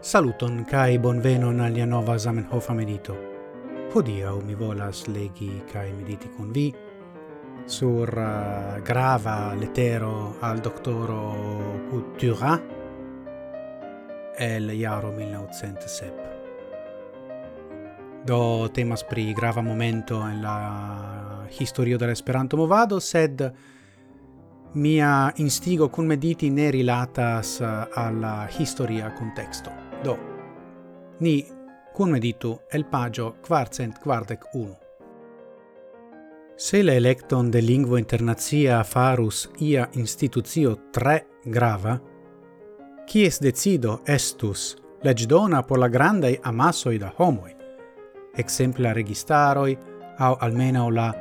Saluton kai bonvenon al nova Zamenhof medito. Hodiaŭ mi volas legi kai mediti kun vi sur uh, grava letero al doktoro Coutura el iaro 1907. Do temas pri grava momento en la historio de la Esperanto movado, sed mia instigo cum mediti ne rilatas uh, alla historia contexto. Do. Ni cum meditu el pagio quarcent quardec unu. Se le electon de lingua internazia farus ia institutio tre grava, quies decido estus legdona por la grandai amassoi da homoi, exempla registaroi, au o la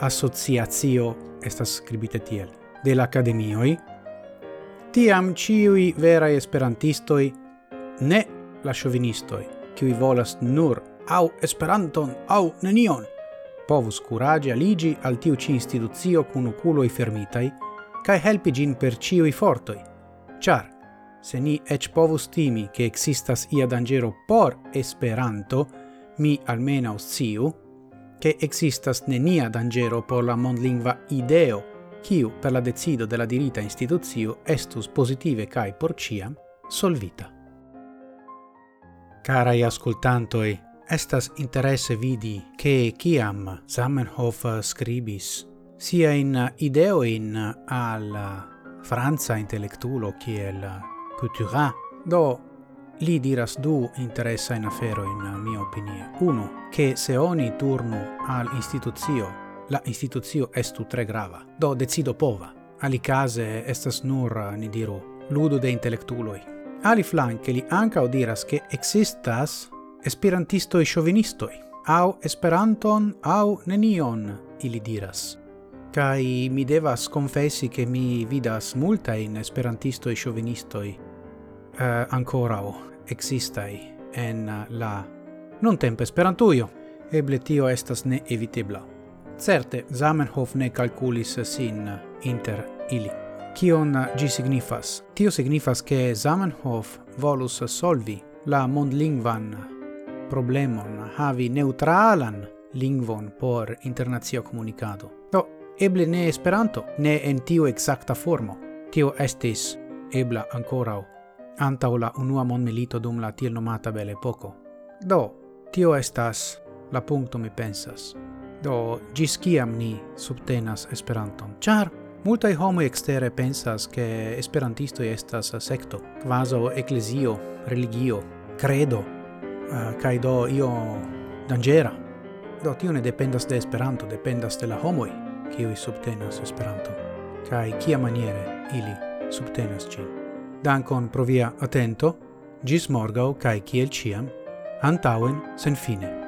associatio, estas scribite tiel, de l'academioi, tiam ciui verai esperantistoi ne la chauvinistoi, qui volas nur au esperanton au nenion, povus curage aligi al tiu ci instituzio cun oculoi fermitai, cae helpi gin per ciui fortoi, char, se ni ec povus timi che existas ia dangero por esperanto, mi almena sciu, che existas nenia dangero por la mondlingva ideo, kiu per la decido della dirita instituzio estus positive cae porciam solvita. Carai ascoltantoi, estas interesse vidi che ciam Zamenhof scribis sia in ideo in al Franza intellectulo kiel cultura do li diras du interessa in afero in mia opinie. Uno che se oni turnu al istituzio la instituzio estu tre grava do decido pova. Ali case estas nur ni diru ludo de intellectuloi. Aliflanke li ankaŭ diras ke existas esperantistoj ŝovinistoj, aŭ Esperanton aŭ nenion, ili diras. Kaj mi devas konfesi ke mi vidas multajn esperantistoj ŝovinistoj eh, ancora o existai en eh, la non tempo esperantuio. Eble tio estas ne evitebla. Certe, Zamenhof ne calculis sin inter ili. Kion gi signifas? Tio signifas che Zamenhof volus solvi la mondlingvan problemon, havi neutralan lingvon por internacia comunicado. Do, eble ne Esperanto, ne en tiu exacta formo. Tio estis ebla ancorau antau la unua mondmilito dum la tiel nomata bel poco. Do, tio estas la punto mi pensas. Do, gis ciam ni subtenas Esperanton, char Multaj homo extere pensas ke esperantisto estas secto, quaso eklezio, religio, credo, uh, eh, do io dangera. Do tio ne dependas de Esperanto, dependas de la homoi, kiuj subtenas Esperanton kia maniere ili subtenas ci. Dankon pro via atento, gis morgau, kaj kiel ciam, antauen sen fine.